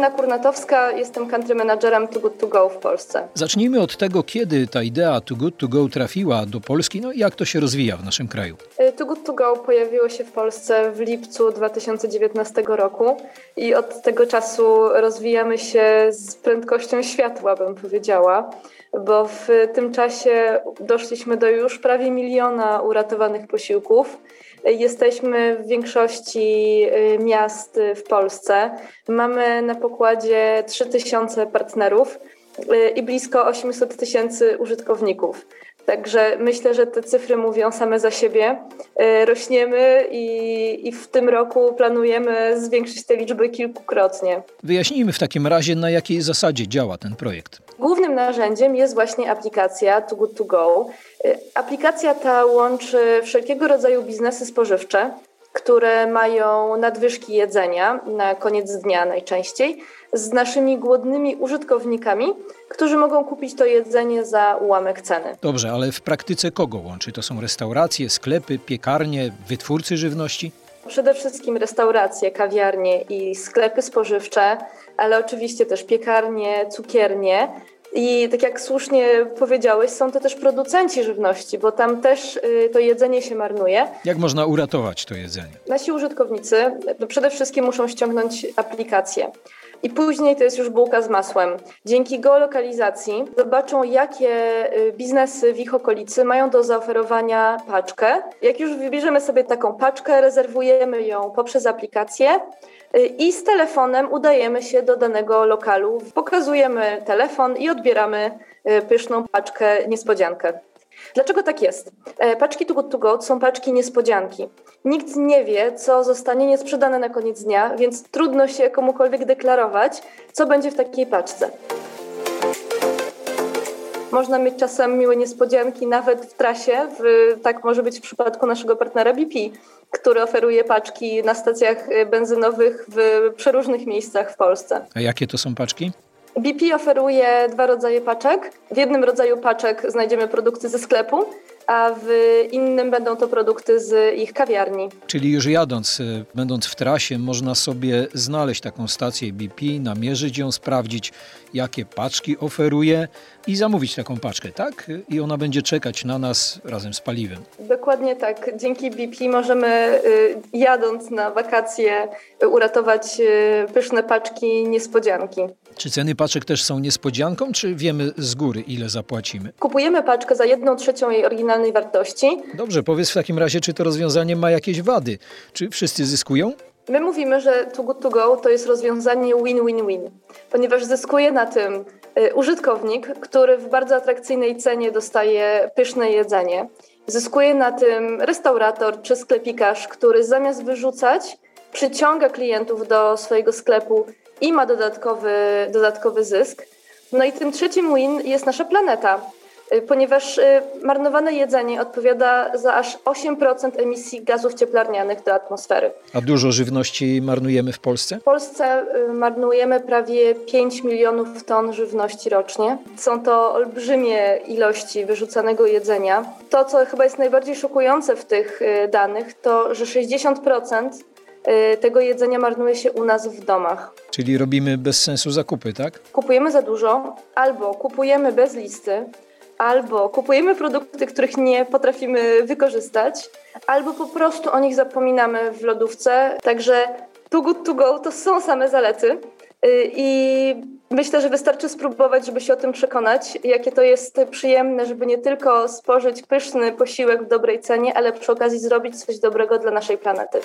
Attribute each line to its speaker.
Speaker 1: Granatowska, jestem country managerem Too Good To Go w Polsce.
Speaker 2: Zacznijmy od tego, kiedy ta idea Too Good To Go trafiła do Polski, no i jak to się rozwija w naszym kraju.
Speaker 1: Y, Too Good To Go pojawiło się w Polsce w lipcu 2019 roku i od tego czasu rozwijamy się z prędkością światła, bym powiedziała, bo w tym czasie doszliśmy do już prawie miliona uratowanych posiłków. Jesteśmy w większości y, miast w Polsce. Mamy na pokładzie 3000 partnerów y, i blisko 800 tysięcy użytkowników. Także myślę, że te cyfry mówią same za siebie. Y, rośniemy i, i, w tym roku planujemy zwiększyć te liczby kilkukrotnie.
Speaker 2: Wyjaśnijmy w takim razie, na jakiej zasadzie działa ten projekt.
Speaker 1: Głównym narzędziem jest właśnie aplikacja Too Good To Go. Y, aplikacja ta łączy wszelkiego rodzaju biznesy spożywcze, które mają nadwyżki jedzenia na koniec dnia najczęściej, z naszymi głodnymi użytkownikami, którzy mogą kupić to jedzenie za ułamek ceny.
Speaker 2: Dobrze, ale w praktyce kogo łączy? To są restauracje, sklepy, piekarnie, wytwórcy żywności?
Speaker 1: Przede wszystkim restauracje, kawiarnie i sklepy spożywcze, ale oczywiście też piekarnie, cukiernie. I tak jak słusznie powiedziałeś, są to też producenci żywności, bo tam też y, to jedzenie się marnuje.
Speaker 2: Jak można uratować to jedzenie?
Speaker 1: Nasi użytkownicy no przede wszystkim muszą ściągnąć aplikację. I później to jest już bułka z masłem. Dzięki geolokalizacji zobaczą, jakie y, biznesy w ich okolicy mają do zaoferowania paczkę. Jak już wybierzemy sobie taką paczkę, rezerwujemy ją poprzez aplikację y, i z telefonem udajemy się do danego lokalu. Pokazujemy telefon i odbieramy y, pyszną paczkę niespodziankę. Dlaczego tak jest? E, paczki Too Good To Go są paczki niespodzianki. Nikt nie wie, co zostanie niesprzedane na koniec dnia, więc trudno się komukolwiek deklarować, co będzie w takiej paczce. Można mieć czasem miłe niespodzianki nawet w trasie. W, tak może być w przypadku naszego partnera BP, który oferuje paczki na stacjach benzynowych w przeróżnych miejscach w Polsce.
Speaker 2: A jakie to są paczki?
Speaker 1: BP oferuje dwa rodzaje paczek. W jednym rodzaju paczek znajdziemy produkty ze sklepu, a w innym będą to produkty z ich kawiarni.
Speaker 2: Czyli już jadąc, y, będąc w trasie, można sobie znaleźć taką stację BP, namierzyć ją, sprawdzić, jakie paczki oferuje i zamówić taką paczkę, tak? I ona będzie czekać na nas razem z paliwem.
Speaker 1: Dokładnie tak. Dzięki BP możemy y, jadąc na wakacje uratować y, pyszne paczki niespodzianki.
Speaker 2: Czy ceny paczek też są niespodzianką, czy wiemy z góry, ile zapłacimy?
Speaker 1: Kupujemy paczkę za jedną trzecią jej oryginalnej wartości.
Speaker 2: Dobrze, powiedz w takim razie, czy to rozwiązanie ma jakieś wady? Czy wszyscy zyskują?
Speaker 1: My mówimy, że Too Good To Go to jest rozwiązanie win-win-win, ponieważ zyskuje na tym y, użytkownik, który w bardzo atrakcyjnej cenie dostaje pyszne jedzenie. Zyskuje na tym restaurator czy sklepikarz, który zamiast wyrzucać, przyciąga klientów do swojego sklepu i ma dodatkowy, dodatkowy zysk. No i tym trzecim win jest nasza planeta, ponieważ y, marnowane jedzenie odpowiada za aż 8% emisji gazów cieplarnianych do atmosfery.
Speaker 2: A dużo żywności marnujemy w Polsce?
Speaker 1: W Polsce y, marnujemy prawie 5 milionów ton żywności rocznie. Są to olbrzymie ilości wyrzucanego jedzenia. To, co chyba jest najbardziej szokujące w tych danych, to że 60% Y, tego jedzenia marnuje się u nas w domach.
Speaker 2: Czyli robimy bez sensu zakupy, tak?
Speaker 1: Kupujemy za dużo, albo kupujemy bez listy, albo kupujemy produkty, których nie potrafimy wykorzystać, albo po prostu o nich zapominamy w lodówce. Także Too Good To Go to są same zalety. Y, I myślę, że wystarczy spróbować, żeby się o tym przekonać, jakie to jest przyjemne, żeby nie tylko spożyć pyszny posiłek w dobrej cenie, ale przy okazji zrobić coś dobrego dla naszej planety.